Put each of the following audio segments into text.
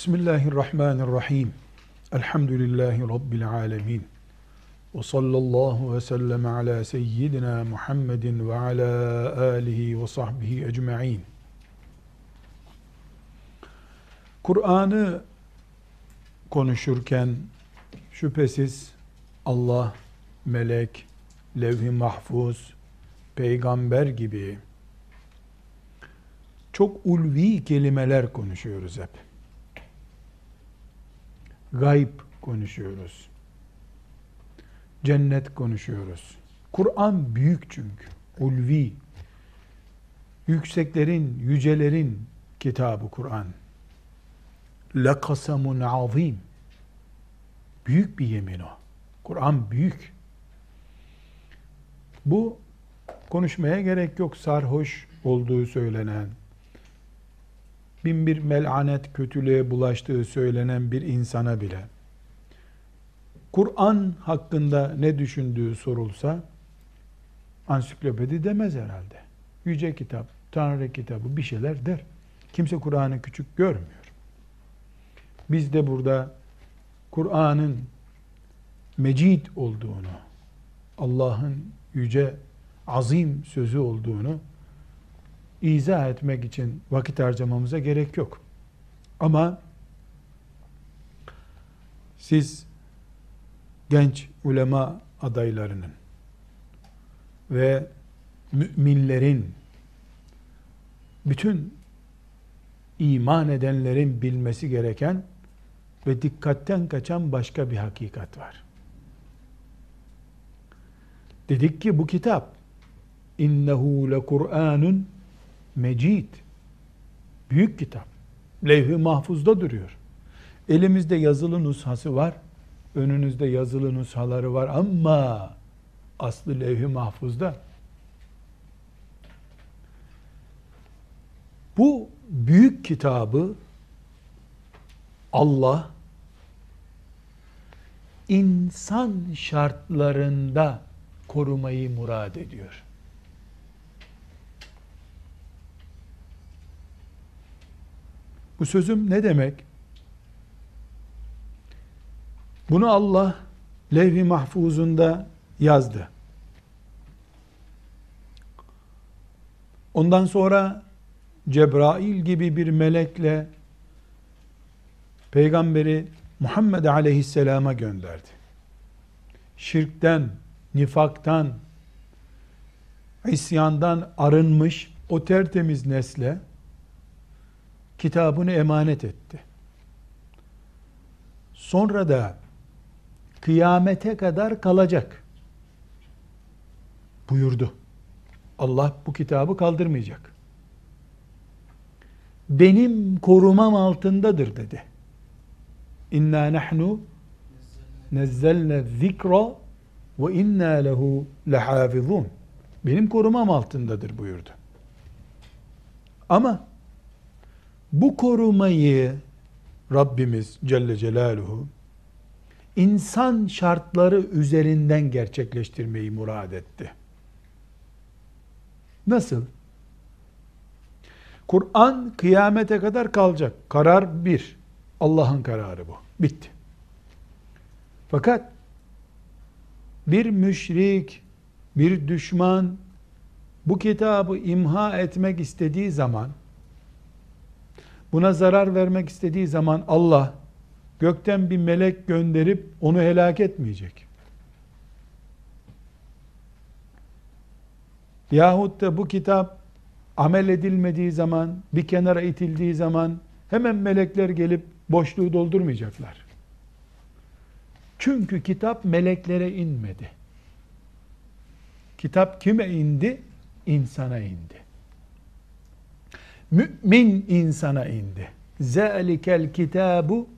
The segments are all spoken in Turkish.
Bismillahirrahmanirrahim. Elhamdülillahi Rabbil alemin. Ve sallallahu ve sellem ala seyyidina Muhammedin ve ala alihi ve sahbihi ecma'in. Kur'an'ı konuşurken şüphesiz Allah, melek, levh-i mahfuz, peygamber gibi çok ulvi kelimeler konuşuyoruz hep. Gayb konuşuyoruz. Cennet konuşuyoruz. Kur'an büyük çünkü. Ulvi. Yükseklerin, yücelerin kitabı Kur'an. Lekasamun azim. Büyük bir yemin o. Kur'an büyük. Bu konuşmaya gerek yok. Sarhoş olduğu söylenen, bin melanet kötülüğe bulaştığı söylenen bir insana bile Kur'an hakkında ne düşündüğü sorulsa ansiklopedi demez herhalde. Yüce kitap, Tanrı kitabı bir şeyler der. Kimse Kur'an'ı küçük görmüyor. Biz de burada Kur'an'ın mecid olduğunu, Allah'ın yüce, azim sözü olduğunu izah etmek için vakit harcamamıza gerek yok. Ama siz genç ulema adaylarının ve müminlerin bütün iman edenlerin bilmesi gereken ve dikkatten kaçan başka bir hakikat var. Dedik ki bu kitap innehu le Kur'anun mecid. Büyük kitap. Levh-i mahfuzda duruyor. Elimizde yazılı nushası var. Önünüzde yazılı nushaları var ama aslı levh-i mahfuzda. Bu büyük kitabı Allah insan şartlarında korumayı murad ediyor. Bu sözüm ne demek? Bunu Allah levh-i mahfuzunda yazdı. Ondan sonra Cebrail gibi bir melekle peygamberi Muhammed aleyhisselama gönderdi. Şirkten, nifaktan, isyandan arınmış o tertemiz nesle kitabını emanet etti. Sonra da kıyamete kadar kalacak buyurdu. Allah bu kitabı kaldırmayacak. Benim korumam altındadır dedi. İnna nahnu nezzelne zikra ve inna lehu lehafizun. Benim korumam altındadır buyurdu. Ama bu korumayı Rabbimiz Celle Celaluhu insan şartları üzerinden gerçekleştirmeyi murad etti. Nasıl? Kur'an kıyamete kadar kalacak. Karar bir. Allah'ın kararı bu. Bitti. Fakat bir müşrik, bir düşman bu kitabı imha etmek istediği zaman buna zarar vermek istediği zaman Allah gökten bir melek gönderip onu helak etmeyecek. Yahut da bu kitap amel edilmediği zaman, bir kenara itildiği zaman hemen melekler gelip boşluğu doldurmayacaklar. Çünkü kitap meleklere inmedi. Kitap kime indi? İnsana indi mümin insana indi. Zalikel kitabu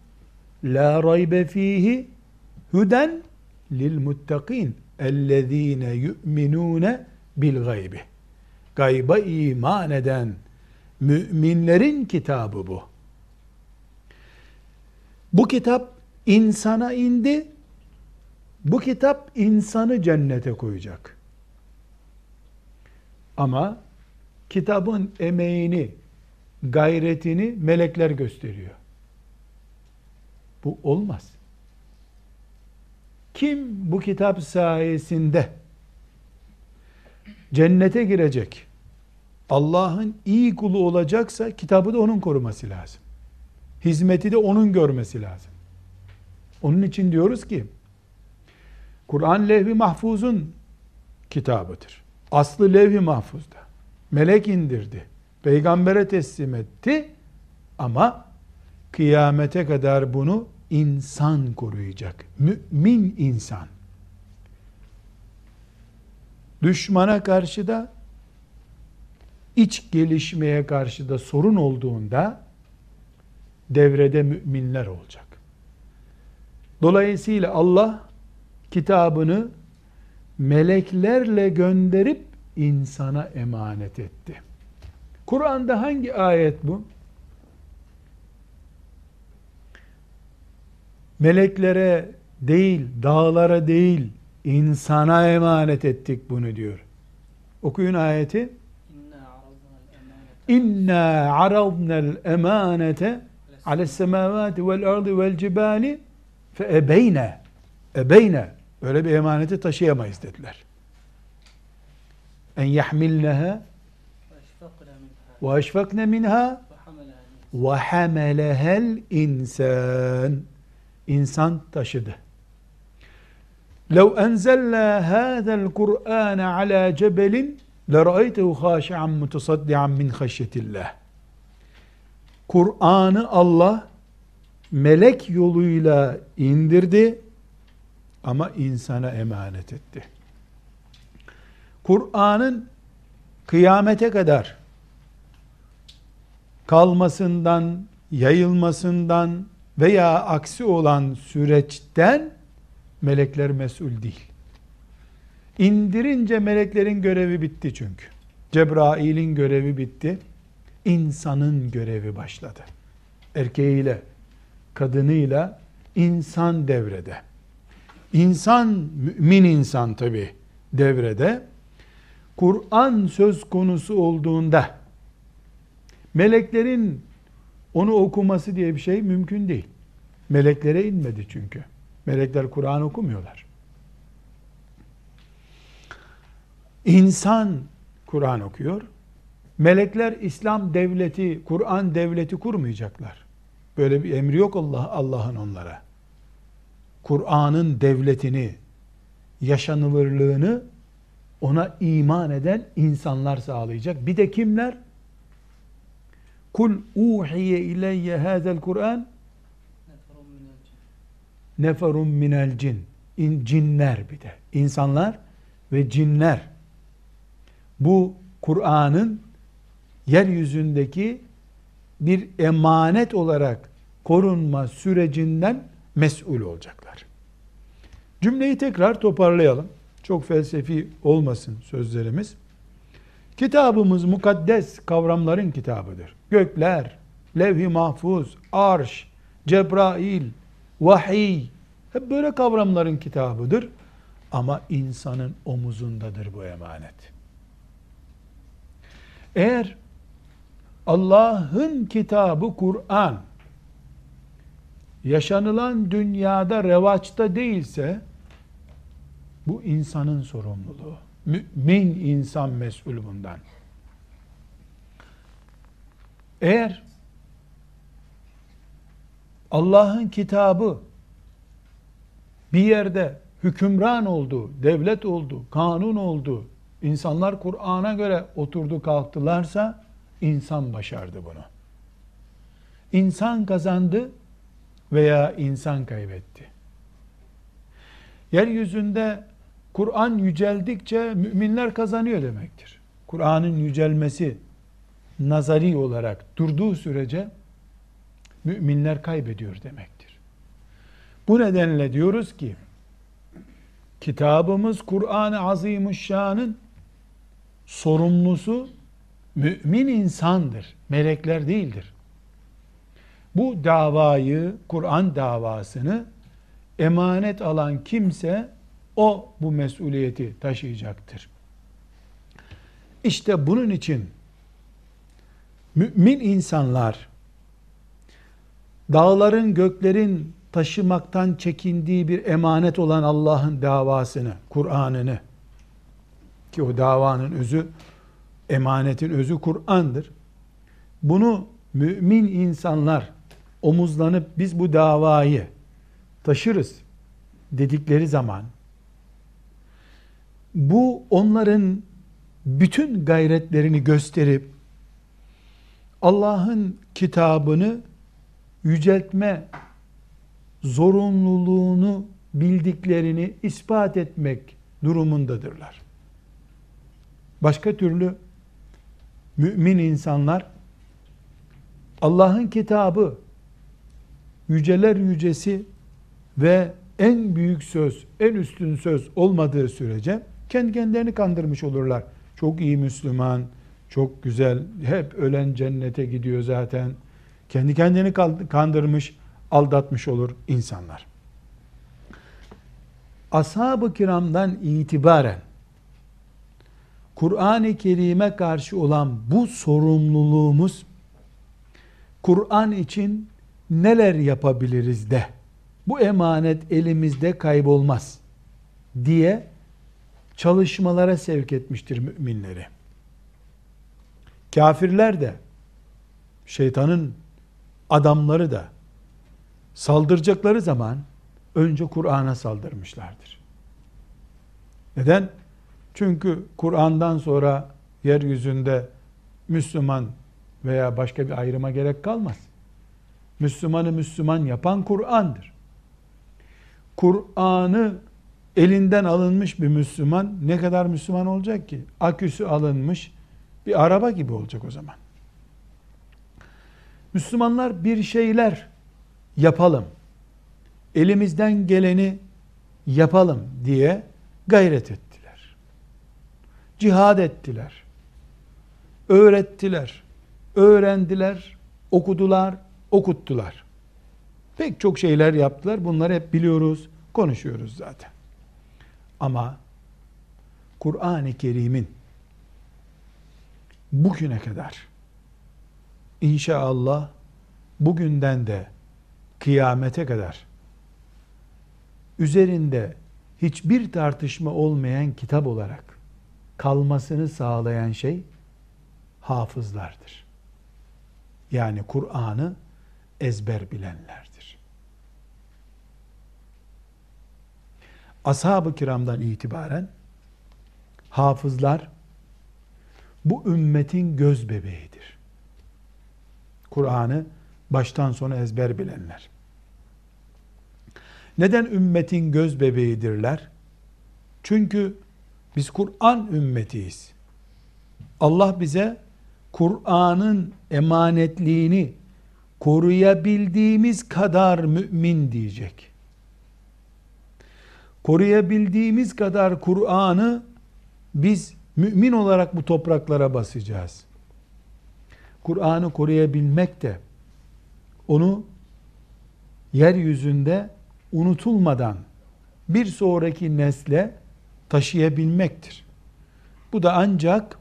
la raybe fihi huden lil muttakin ellezine yu'minune bil gaybi. Gayba iman eden müminlerin kitabı bu. Bu kitap insana indi. Bu kitap insanı cennete koyacak. Ama kitabın emeğini gayretini melekler gösteriyor. Bu olmaz. Kim bu kitap sayesinde cennete girecek, Allah'ın iyi kulu olacaksa kitabı da onun koruması lazım. Hizmeti de onun görmesi lazım. Onun için diyoruz ki Kur'an levh-i mahfuzun kitabıdır. Aslı levh-i mahfuzda. Melek indirdi. Peygambere teslim etti. Ama kıyamete kadar bunu insan koruyacak. Mümin insan. Düşmana karşı da iç gelişmeye karşı da sorun olduğunda devrede müminler olacak. Dolayısıyla Allah kitabını meleklerle gönderip insana emanet etti. Kur'an'da hangi ayet bu? Meleklere değil, dağlara değil, insana emanet ettik bunu diyor. Okuyun ayeti. İnna aradna'l emanete ale's semavati vel ardı vel cibali fe ebeyne ebeyne öyle bir emaneti taşıyamayız dediler. En yahmilneha ve eşfakne minha ve hamelehel insan insan taşıdı. لو أنزلنا هذا القرآن على جبل لرأيته خاشعا متصدعا من خشية الله Kur'an'ı Allah melek yoluyla indirdi ama insana emanet etti. Kur'an'ın kıyamete kadar kalmasından, yayılmasından veya aksi olan süreçten melekler mesul değil. İndirince meleklerin görevi bitti çünkü. Cebrail'in görevi bitti. İnsanın görevi başladı. Erkeğiyle, kadınıyla insan devrede. İnsan, mümin insan tabi devrede. Kur'an söz konusu olduğunda meleklerin onu okuması diye bir şey mümkün değil. Meleklere inmedi çünkü. Melekler Kur'an okumuyorlar. İnsan Kur'an okuyor. Melekler İslam devleti, Kur'an devleti kurmayacaklar. Böyle bir emri yok Allah Allah'ın onlara. Kur'an'ın devletini, yaşanılırlığını ona iman eden insanlar sağlayacak. Bir de kimler? Kul uhiye ileyye hazel Kur'an neferun minel cin. İn, cinler bir de. İnsanlar ve cinler. Bu Kur'an'ın yeryüzündeki bir emanet olarak korunma sürecinden mesul olacaklar. Cümleyi tekrar toparlayalım. Çok felsefi olmasın sözlerimiz. Kitabımız mukaddes kavramların kitabıdır. Gökler, levh-i mahfuz, arş, Cebrail, vahiy hep böyle kavramların kitabıdır. Ama insanın omuzundadır bu emanet. Eğer Allah'ın kitabı Kur'an yaşanılan dünyada revaçta değilse bu insanın sorumluluğu. Mümin insan mesul bundan. Eğer Allah'ın kitabı bir yerde hükümran oldu, devlet oldu, kanun oldu, insanlar Kur'an'a göre oturdu kalktılarsa insan başardı bunu. İnsan kazandı veya insan kaybetti. Yeryüzünde Kur'an yüceldikçe müminler kazanıyor demektir. Kur'an'ın yücelmesi nazari olarak durduğu sürece müminler kaybediyor demektir. Bu nedenle diyoruz ki kitabımız Kur'an-ı Azimuşşan'ın sorumlusu mümin insandır. Melekler değildir. Bu davayı, Kur'an davasını emanet alan kimse o bu mesuliyeti taşıyacaktır. İşte bunun için mümin insanlar dağların, göklerin taşımaktan çekindiği bir emanet olan Allah'ın davasını, Kur'an'ını ki o davanın özü emanetin özü Kur'an'dır. Bunu mümin insanlar omuzlanıp biz bu davayı taşırız dedikleri zaman bu onların bütün gayretlerini gösterip Allah'ın kitabını yüceltme zorunluluğunu bildiklerini ispat etmek durumundadırlar. Başka türlü mümin insanlar Allah'ın kitabı yüceler yücesi ve en büyük söz, en üstün söz olmadığı sürece kendi kendilerini kandırmış olurlar. Çok iyi Müslüman, çok güzel, hep ölen cennete gidiyor zaten. Kendi kendini kandırmış, aldatmış olur insanlar. Ashab-ı kiramdan itibaren Kur'an-ı Kerim'e karşı olan bu sorumluluğumuz Kur'an için neler yapabiliriz de bu emanet elimizde kaybolmaz diye çalışmalara sevk etmiştir müminleri. Kafirler de şeytanın adamları da saldıracakları zaman önce Kur'an'a saldırmışlardır. Neden? Çünkü Kur'an'dan sonra yeryüzünde Müslüman veya başka bir ayrıma gerek kalmaz. Müslümanı Müslüman yapan Kur'an'dır. Kur'an'ı elinden alınmış bir Müslüman ne kadar Müslüman olacak ki? Aküsü alınmış bir araba gibi olacak o zaman. Müslümanlar bir şeyler yapalım. Elimizden geleni yapalım diye gayret ettiler. Cihad ettiler. Öğrettiler. Öğrendiler, okudular, okuttular. Pek çok şeyler yaptılar. Bunları hep biliyoruz, konuşuyoruz zaten. Ama Kur'an-ı Kerim'in bugüne kadar inşallah bugünden de kıyamete kadar üzerinde hiçbir tartışma olmayan kitap olarak kalmasını sağlayan şey hafızlardır. Yani Kur'an'ı ezber bilenlerdir. Ashab-ı kiramdan itibaren hafızlar bu ümmetin göz bebeğidir. Kur'an'ı baştan sona ezber bilenler. Neden ümmetin göz bebeğidirler? Çünkü biz Kur'an ümmetiyiz. Allah bize Kur'an'ın emanetliğini koruyabildiğimiz kadar mümin diyecek. Koruyabildiğimiz kadar Kur'an'ı biz mümin olarak bu topraklara basacağız. Kur'an'ı koruyabilmek de onu yeryüzünde unutulmadan bir sonraki nesle taşıyabilmektir. Bu da ancak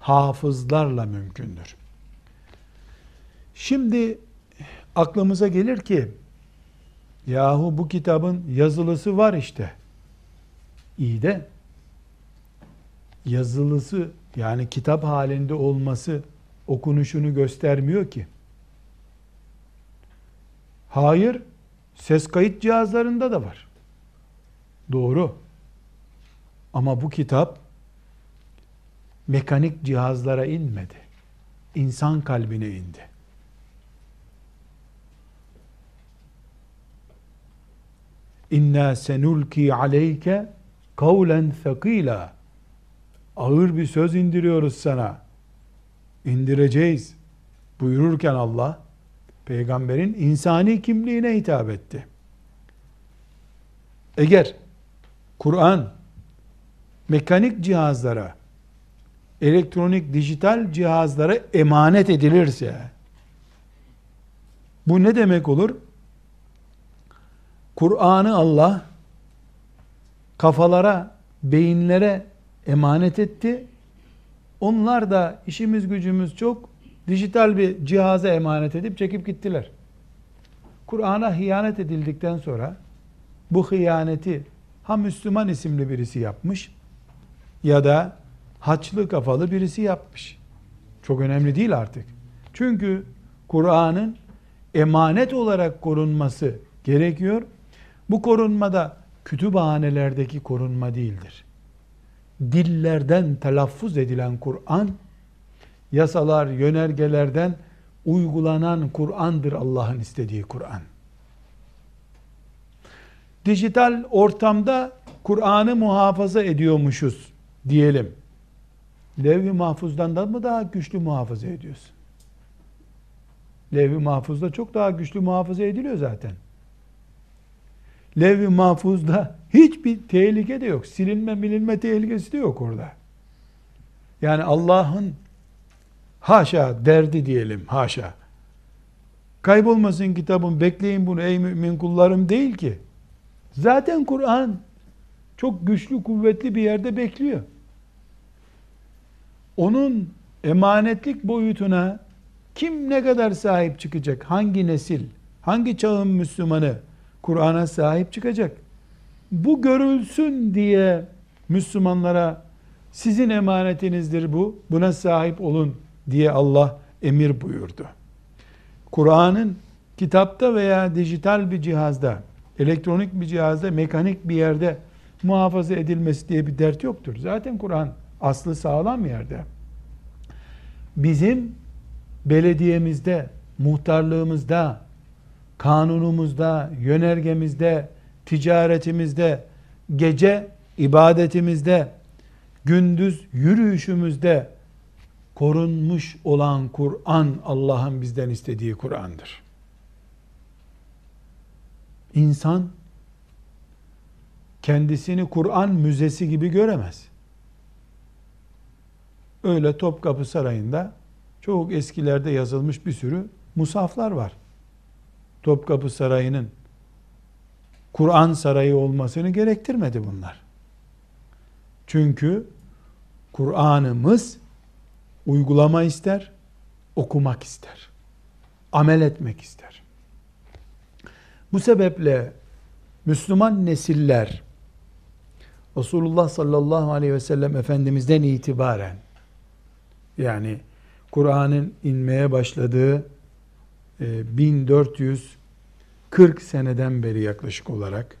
hafızlarla mümkündür. Şimdi aklımıza gelir ki yahu bu kitabın yazılısı var işte. İyi de yazılısı yani kitap halinde olması okunuşunu göstermiyor ki. Hayır, ses kayıt cihazlarında da var. Doğru. Ama bu kitap mekanik cihazlara inmedi. İnsan kalbine indi. İnna senulki aleyke kavlen thakila. Ağır bir söz indiriyoruz sana. İndireceğiz. Buyururken Allah peygamberin insani kimliğine hitap etti. Eğer Kur'an mekanik cihazlara elektronik dijital cihazlara emanet edilirse bu ne demek olur? Kur'an'ı Allah kafalara, beyinlere emanet etti. Onlar da işimiz gücümüz çok dijital bir cihaza emanet edip çekip gittiler. Kur'an'a hıyanet edildikten sonra bu hıyaneti ha Müslüman isimli birisi yapmış ya da haçlı kafalı birisi yapmış. Çok önemli değil artık. Çünkü Kur'an'ın emanet olarak korunması gerekiyor. Bu korunmada kütüphanelerdeki korunma değildir. Dillerden telaffuz edilen Kur'an, yasalar, yönergelerden uygulanan Kur'an'dır Allah'ın istediği Kur'an. Dijital ortamda Kur'an'ı muhafaza ediyormuşuz diyelim. Levh-i mahfuzdan da mı daha güçlü muhafaza ediyorsun? Levh-i mahfuzda çok daha güçlü muhafaza ediliyor zaten. Levh-i mahfuzda hiçbir tehlike de yok. Silinme milinme tehlikesi de yok orada. Yani Allah'ın haşa derdi diyelim haşa. Kaybolmasın kitabın bekleyin bunu ey mümin kullarım değil ki. Zaten Kur'an çok güçlü kuvvetli bir yerde bekliyor. Onun emanetlik boyutuna kim ne kadar sahip çıkacak? Hangi nesil, hangi çağın Müslümanı Kur'an'a sahip çıkacak? Bu görülsün diye Müslümanlara sizin emanetinizdir bu, buna sahip olun diye Allah emir buyurdu. Kur'an'ın kitapta veya dijital bir cihazda, elektronik bir cihazda, mekanik bir yerde muhafaza edilmesi diye bir dert yoktur. Zaten Kur'an aslı sağlam yerde. Bizim belediyemizde, muhtarlığımızda, kanunumuzda, yönergemizde, ticaretimizde, gece ibadetimizde, gündüz yürüyüşümüzde korunmuş olan Kur'an Allah'ın bizden istediği Kur'an'dır. İnsan kendisini Kur'an müzesi gibi göremez. Öyle Topkapı Sarayı'nda çok eskilerde yazılmış bir sürü musaflar var. Topkapı Sarayı'nın Kur'an sarayı olmasını gerektirmedi bunlar. Çünkü Kur'an'ımız uygulama ister, okumak ister, amel etmek ister. Bu sebeple Müslüman nesiller Resulullah sallallahu aleyhi ve sellem Efendimiz'den itibaren yani Kur'an'ın inmeye başladığı 1440 e, seneden beri yaklaşık olarak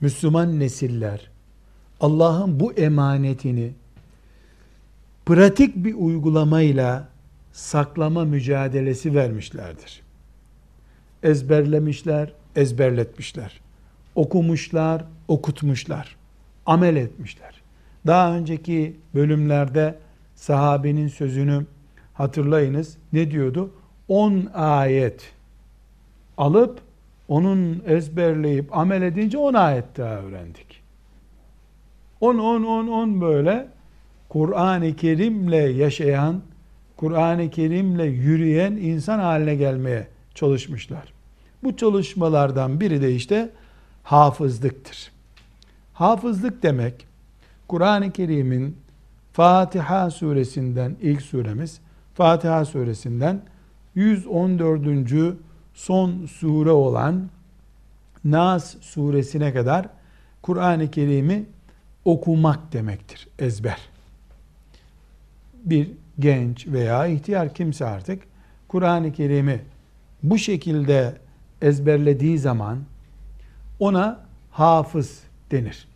Müslüman nesiller Allah'ın bu emanetini pratik bir uygulamayla saklama mücadelesi vermişlerdir. Ezberlemişler, ezberletmişler. Okumuşlar, okutmuşlar. Amel etmişler. Daha önceki bölümlerde sahabenin sözünü hatırlayınız. Ne diyordu? 10 ayet alıp onun ezberleyip amel edince 10 ayet daha öğrendik. 10 10 10 10 böyle Kur'an-ı Kerim'le yaşayan, Kur'an-ı Kerim'le yürüyen insan haline gelmeye çalışmışlar. Bu çalışmalardan biri de işte hafızlıktır. Hafızlık demek Kur'an-ı Kerim'in Fatiha suresinden ilk suremiz Fatiha suresinden 114. son sure olan Nas suresine kadar Kur'an-ı Kerim'i okumak demektir. Ezber. Bir genç veya ihtiyar kimse artık Kur'an-ı Kerim'i bu şekilde ezberlediği zaman ona hafız denir.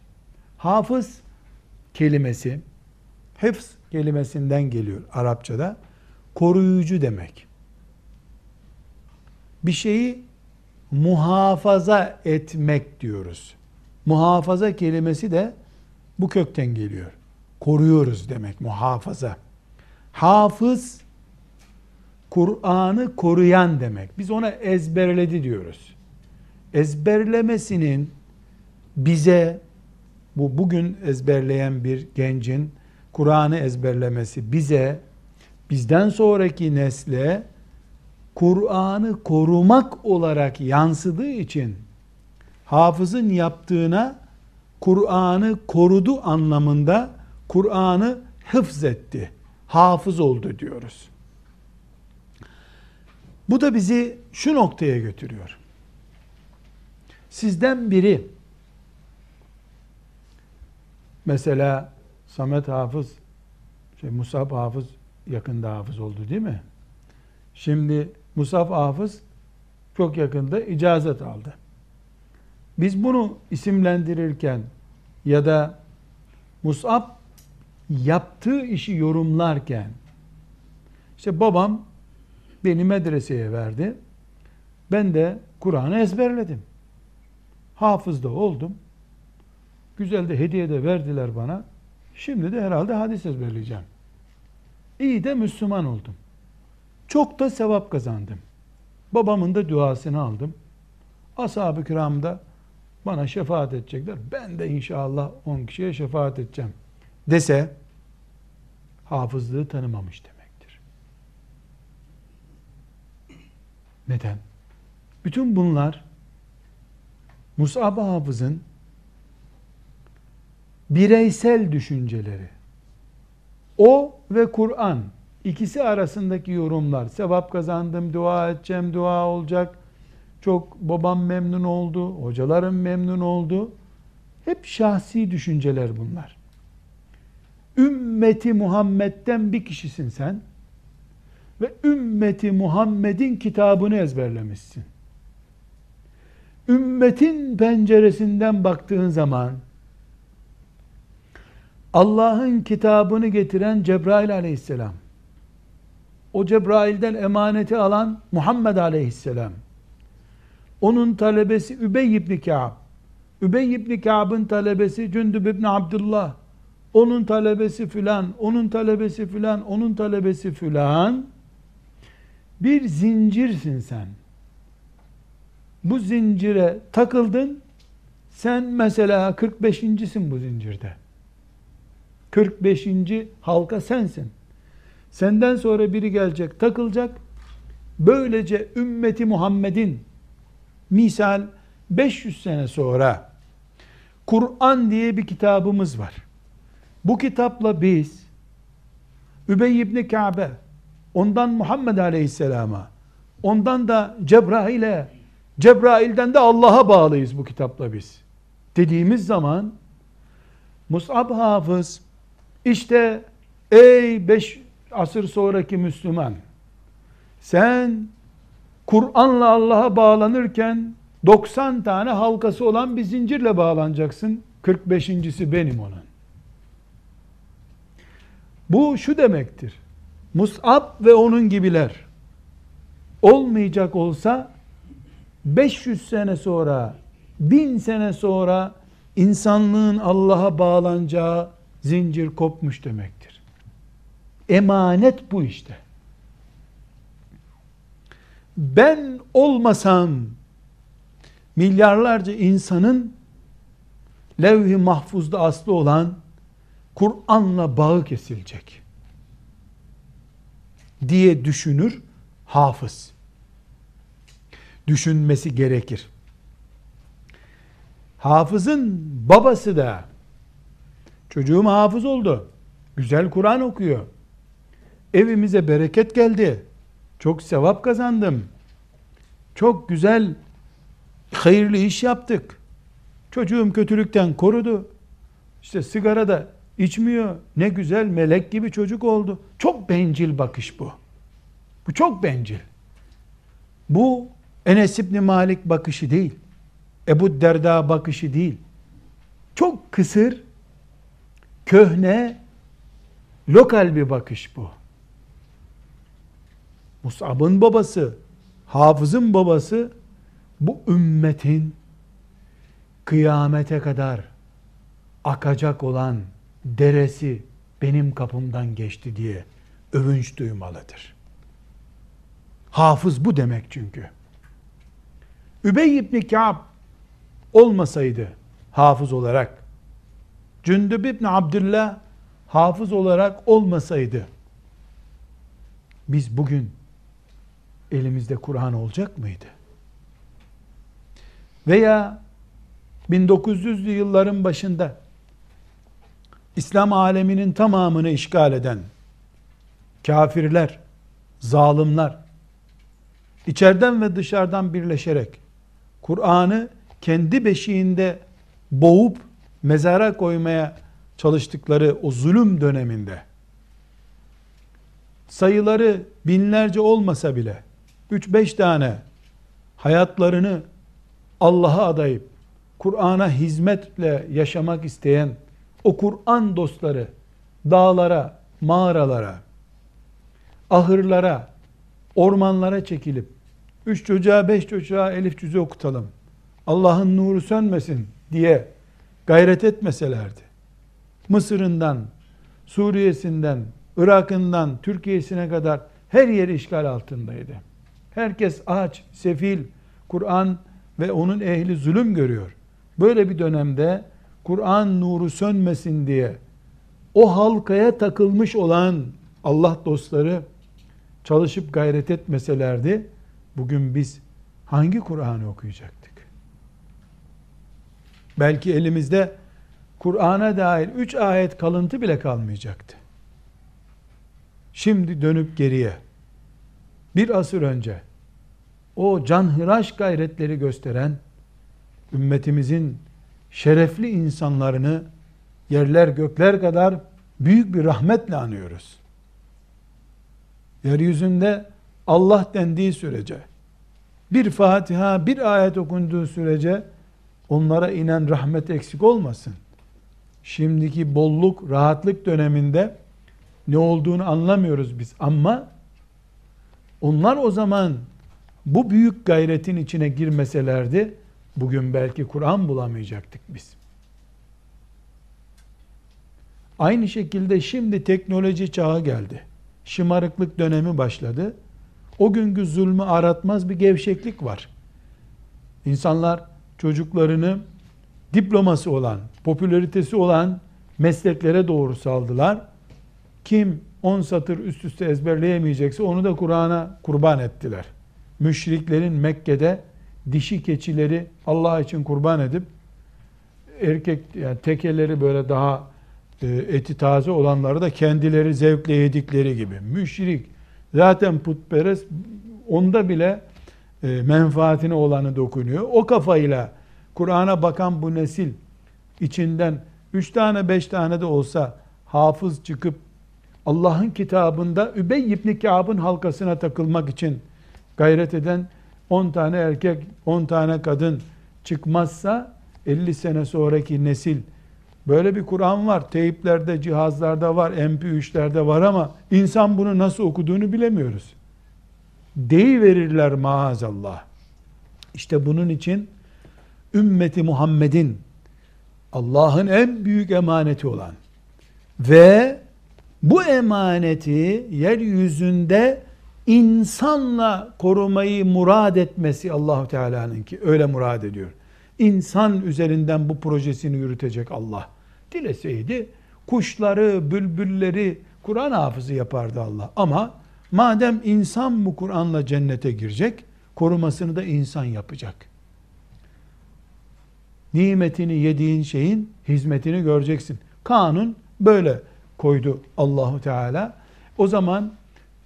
Hafız kelimesi hıfz kelimesinden geliyor Arapçada. Koruyucu demek. Bir şeyi muhafaza etmek diyoruz. Muhafaza kelimesi de bu kökten geliyor. Koruyoruz demek muhafaza. Hafız Kur'an'ı koruyan demek. Biz ona ezberledi diyoruz. Ezberlemesinin bize bu bugün ezberleyen bir gencin Kur'an'ı ezberlemesi bize bizden sonraki nesle Kur'an'ı korumak olarak yansıdığı için hafızın yaptığına Kur'an'ı korudu anlamında Kur'an'ı hıfz etti. Hafız oldu diyoruz. Bu da bizi şu noktaya götürüyor. Sizden biri mesela Samet Hafız şey Musab Hafız yakında hafız oldu değil mi? Şimdi Musab Hafız çok yakında icazet aldı. Biz bunu isimlendirirken ya da Musab yaptığı işi yorumlarken işte babam beni medreseye verdi. Ben de Kur'an'ı ezberledim. Hafız da oldum. Güzel de hediye de verdiler bana. Şimdi de herhalde hadis ezberleyeceğim. İyi de Müslüman oldum. Çok da sevap kazandım. Babamın da duasını aldım. Ashab-ı kiram da bana şefaat edecekler. Ben de inşallah 10 kişiye şefaat edeceğim dese hafızlığı tanımamış demektir. Neden? Bütün bunlar Mus'ab Hafız'ın bireysel düşünceleri. O ve Kur'an ikisi arasındaki yorumlar. Sevap kazandım, dua edeceğim, dua olacak. Çok babam memnun oldu, hocalarım memnun oldu. Hep şahsi düşünceler bunlar. Ümmeti Muhammed'den bir kişisin sen ve ümmeti Muhammed'in kitabını ezberlemişsin. Ümmetin penceresinden baktığın zaman Allah'ın kitabını getiren Cebrail aleyhisselam, o Cebrail'den emaneti alan Muhammed aleyhisselam, onun talebesi Übey ibn Ka'b, Übey ibn Ka'b'ın talebesi Cündüb ibn Abdullah, onun talebesi filan, onun talebesi filan, onun talebesi filan, bir zincirsin sen. Bu zincire takıldın, sen mesela 45.sin bu zincirde. 45. halka sensin. Senden sonra biri gelecek, takılacak. Böylece ümmeti Muhammed'in misal 500 sene sonra Kur'an diye bir kitabımız var. Bu kitapla biz Übey ibn Ka'be, ondan Muhammed Aleyhisselam'a, ondan da Cebrail'e, Cebrail'den de Allah'a bağlıyız bu kitapla biz. Dediğimiz zaman Mus'ab Hafız işte ey beş asır sonraki Müslüman sen Kur'an'la Allah'a bağlanırken 90 tane halkası olan bir zincirle bağlanacaksın. 45.si benim onun. Bu şu demektir. Mus'ab ve onun gibiler olmayacak olsa 500 sene sonra 1000 sene sonra insanlığın Allah'a bağlanacağı zincir kopmuş demektir. Emanet bu işte. Ben olmasam milyarlarca insanın levh-i mahfuzda aslı olan Kur'an'la bağı kesilecek diye düşünür hafız. Düşünmesi gerekir. Hafızın babası da çocuğum hafız oldu. Güzel Kur'an okuyor. Evimize bereket geldi. Çok sevap kazandım. Çok güzel hayırlı iş yaptık. Çocuğum kötülükten korudu. İşte sigara da içmiyor. Ne güzel melek gibi çocuk oldu. Çok bencil bakış bu. Bu çok bencil. Bu Enes İbni Malik bakışı değil. Ebu Derda bakışı değil. Çok kısır, köhne, lokal bir bakış bu. Musab'ın babası, hafızın babası bu ümmetin kıyamete kadar akacak olan deresi benim kapımdan geçti diye övünç duymalıdır. Hafız bu demek çünkü. Übey ibn Ka'b olmasaydı hafız olarak, Cündüb ibn Abdullah hafız olarak olmasaydı, biz bugün elimizde Kur'an olacak mıydı? Veya 1900'lü yılların başında İslam aleminin tamamını işgal eden kafirler, zalimler içeriden ve dışarıdan birleşerek Kur'an'ı kendi beşiğinde boğup mezara koymaya çalıştıkları o zulüm döneminde sayıları binlerce olmasa bile 3-5 tane hayatlarını Allah'a adayıp Kur'an'a hizmetle yaşamak isteyen o Kur'an dostları dağlara, mağaralara, ahırlara, ormanlara çekilip üç çocuğa, beş çocuğa elif cüzü okutalım. Allah'ın nuru sönmesin diye gayret etmeselerdi. Mısır'ından, Suriye'sinden, Irak'ından, Türkiye'sine kadar her yer işgal altındaydı. Herkes aç, sefil, Kur'an ve onun ehli zulüm görüyor. Böyle bir dönemde Kur'an nuru sönmesin diye o halkaya takılmış olan Allah dostları çalışıp gayret etmeselerdi bugün biz hangi Kur'an'ı okuyacaktık? Belki elimizde Kur'an'a dair üç ayet kalıntı bile kalmayacaktı. Şimdi dönüp geriye bir asır önce o canhıraş gayretleri gösteren ümmetimizin şerefli insanlarını yerler gökler kadar büyük bir rahmetle anıyoruz. Yeryüzünde Allah dendiği sürece, bir Fatiha, bir ayet okunduğu sürece onlara inen rahmet eksik olmasın. Şimdiki bolluk, rahatlık döneminde ne olduğunu anlamıyoruz biz ama onlar o zaman bu büyük gayretin içine girmeselerdi bugün belki Kur'an bulamayacaktık biz. Aynı şekilde şimdi teknoloji çağı geldi. Şımarıklık dönemi başladı. O günkü zulmü aratmaz bir gevşeklik var. İnsanlar çocuklarını diploması olan, popülaritesi olan mesleklere doğru saldılar. Kim 10 satır üst üste ezberleyemeyecekse onu da Kur'an'a kurban ettiler. Müşriklerin Mekke'de dişi keçileri Allah için kurban edip erkek yani tekeleri böyle daha e, eti taze olanları da kendileri zevkle yedikleri gibi. Müşrik zaten putperest onda bile e, menfaatine olanı dokunuyor. O kafayla Kur'an'a bakan bu nesil içinden üç tane beş tane de olsa hafız çıkıp Allah'ın kitabında Übey ibn Kâb'ın halkasına takılmak için gayret eden 10 tane erkek, 10 tane kadın çıkmazsa 50 sene sonraki nesil böyle bir Kur'an var. Teyplerde, cihazlarda var, MP3'lerde var ama insan bunu nasıl okuduğunu bilemiyoruz. Deyi verirler maazallah. İşte bunun için ümmeti Muhammed'in Allah'ın en büyük emaneti olan ve bu emaneti yeryüzünde insanla korumayı murad etmesi Allahu Teala'nın ki öyle murad ediyor. İnsan üzerinden bu projesini yürütecek Allah. Dileseydi kuşları, bülbülleri Kur'an hafızı yapardı Allah. Ama madem insan bu Kur'an'la cennete girecek, korumasını da insan yapacak. Nimetini yediğin şeyin hizmetini göreceksin. Kanun böyle koydu Allahu Teala. O zaman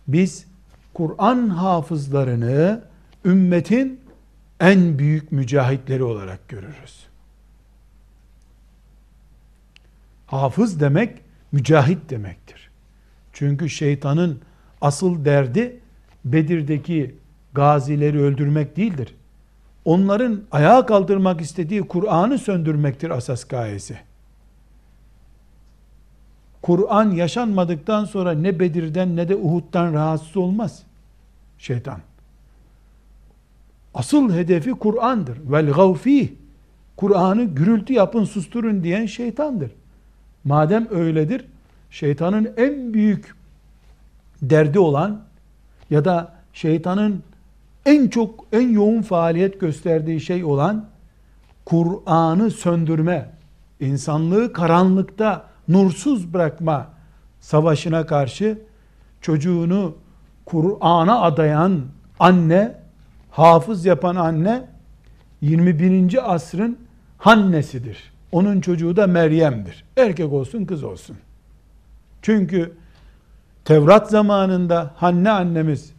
biz Kur'an hafızlarını ümmetin en büyük mücahitleri olarak görürüz. Hafız demek mücahit demektir. Çünkü şeytanın asıl derdi Bedir'deki gazileri öldürmek değildir. Onların ayağa kaldırmak istediği Kur'an'ı söndürmektir asas gayesi. Kur'an yaşanmadıktan sonra ne Bedir'den ne de Uhud'dan rahatsız olmaz şeytan. Asıl hedefi Kur'an'dır. Vel gavfi Kur'an'ı gürültü yapın susturun diyen şeytandır. Madem öyledir, şeytanın en büyük derdi olan ya da şeytanın en çok en yoğun faaliyet gösterdiği şey olan Kur'an'ı söndürme, insanlığı karanlıkta nursuz bırakma savaşına karşı çocuğunu Kur'an'a adayan anne, hafız yapan anne 21. asrın hannesidir. Onun çocuğu da Meryem'dir. Erkek olsun kız olsun. Çünkü Tevrat zamanında Hanne annemiz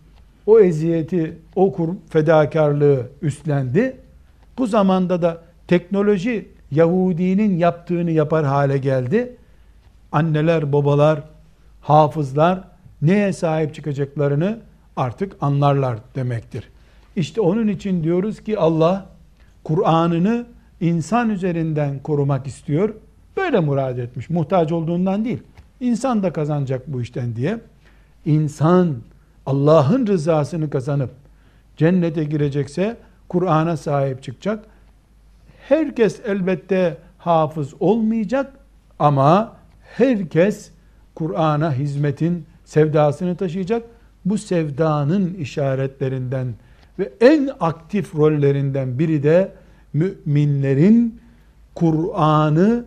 o eziyeti, o kur fedakarlığı üstlendi. Bu zamanda da Teknoloji Yahudinin yaptığını yapar hale geldi. Anneler, babalar, hafızlar neye sahip çıkacaklarını artık anlarlar demektir. İşte onun için diyoruz ki Allah Kur'an'ını insan üzerinden korumak istiyor. Böyle murad etmiş. Muhtaç olduğundan değil. İnsan da kazanacak bu işten diye. İnsan Allah'ın rızasını kazanıp cennete girecekse Kur'an'a sahip çıkacak. Herkes elbette hafız olmayacak ama herkes Kur'an'a hizmetin sevdasını taşıyacak. Bu sevdanın işaretlerinden ve en aktif rollerinden biri de müminlerin Kur'an'ı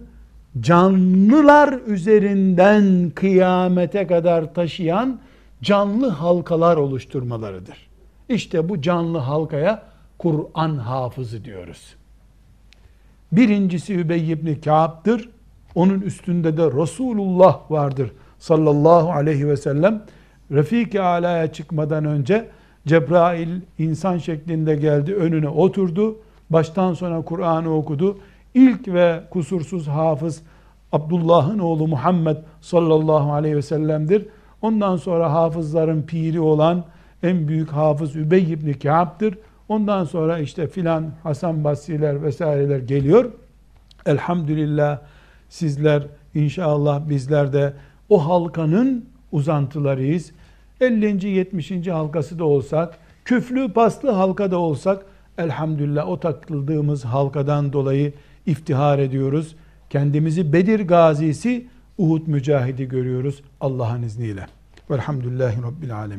canlılar üzerinden kıyamete kadar taşıyan canlı halkalar oluşturmalarıdır. İşte bu canlı halkaya Kur'an hafızı diyoruz. Birincisi Übey ibn Ka'b'dır. Onun üstünde de Resulullah vardır sallallahu aleyhi ve sellem. Refik-i Ala'ya çıkmadan önce Cebrail insan şeklinde geldi, önüne oturdu. Baştan sona Kur'an'ı okudu. İlk ve kusursuz hafız Abdullah'ın oğlu Muhammed sallallahu aleyhi ve sellem'dir. Ondan sonra hafızların piri olan en büyük hafız Übey ibn Ka'b'dır. Ondan sonra işte filan Hasan Basriler vesaireler geliyor. Elhamdülillah sizler inşallah bizler de o halkanın uzantılarıyız. 50. 70. halkası da olsak, küflü paslı halkada olsak elhamdülillah o takıldığımız halkadan dolayı iftihar ediyoruz. Kendimizi Bedir gazisi, Uhud mücahidi görüyoruz Allah'ın izniyle. Velhamdülillahi Rabbil Alemin.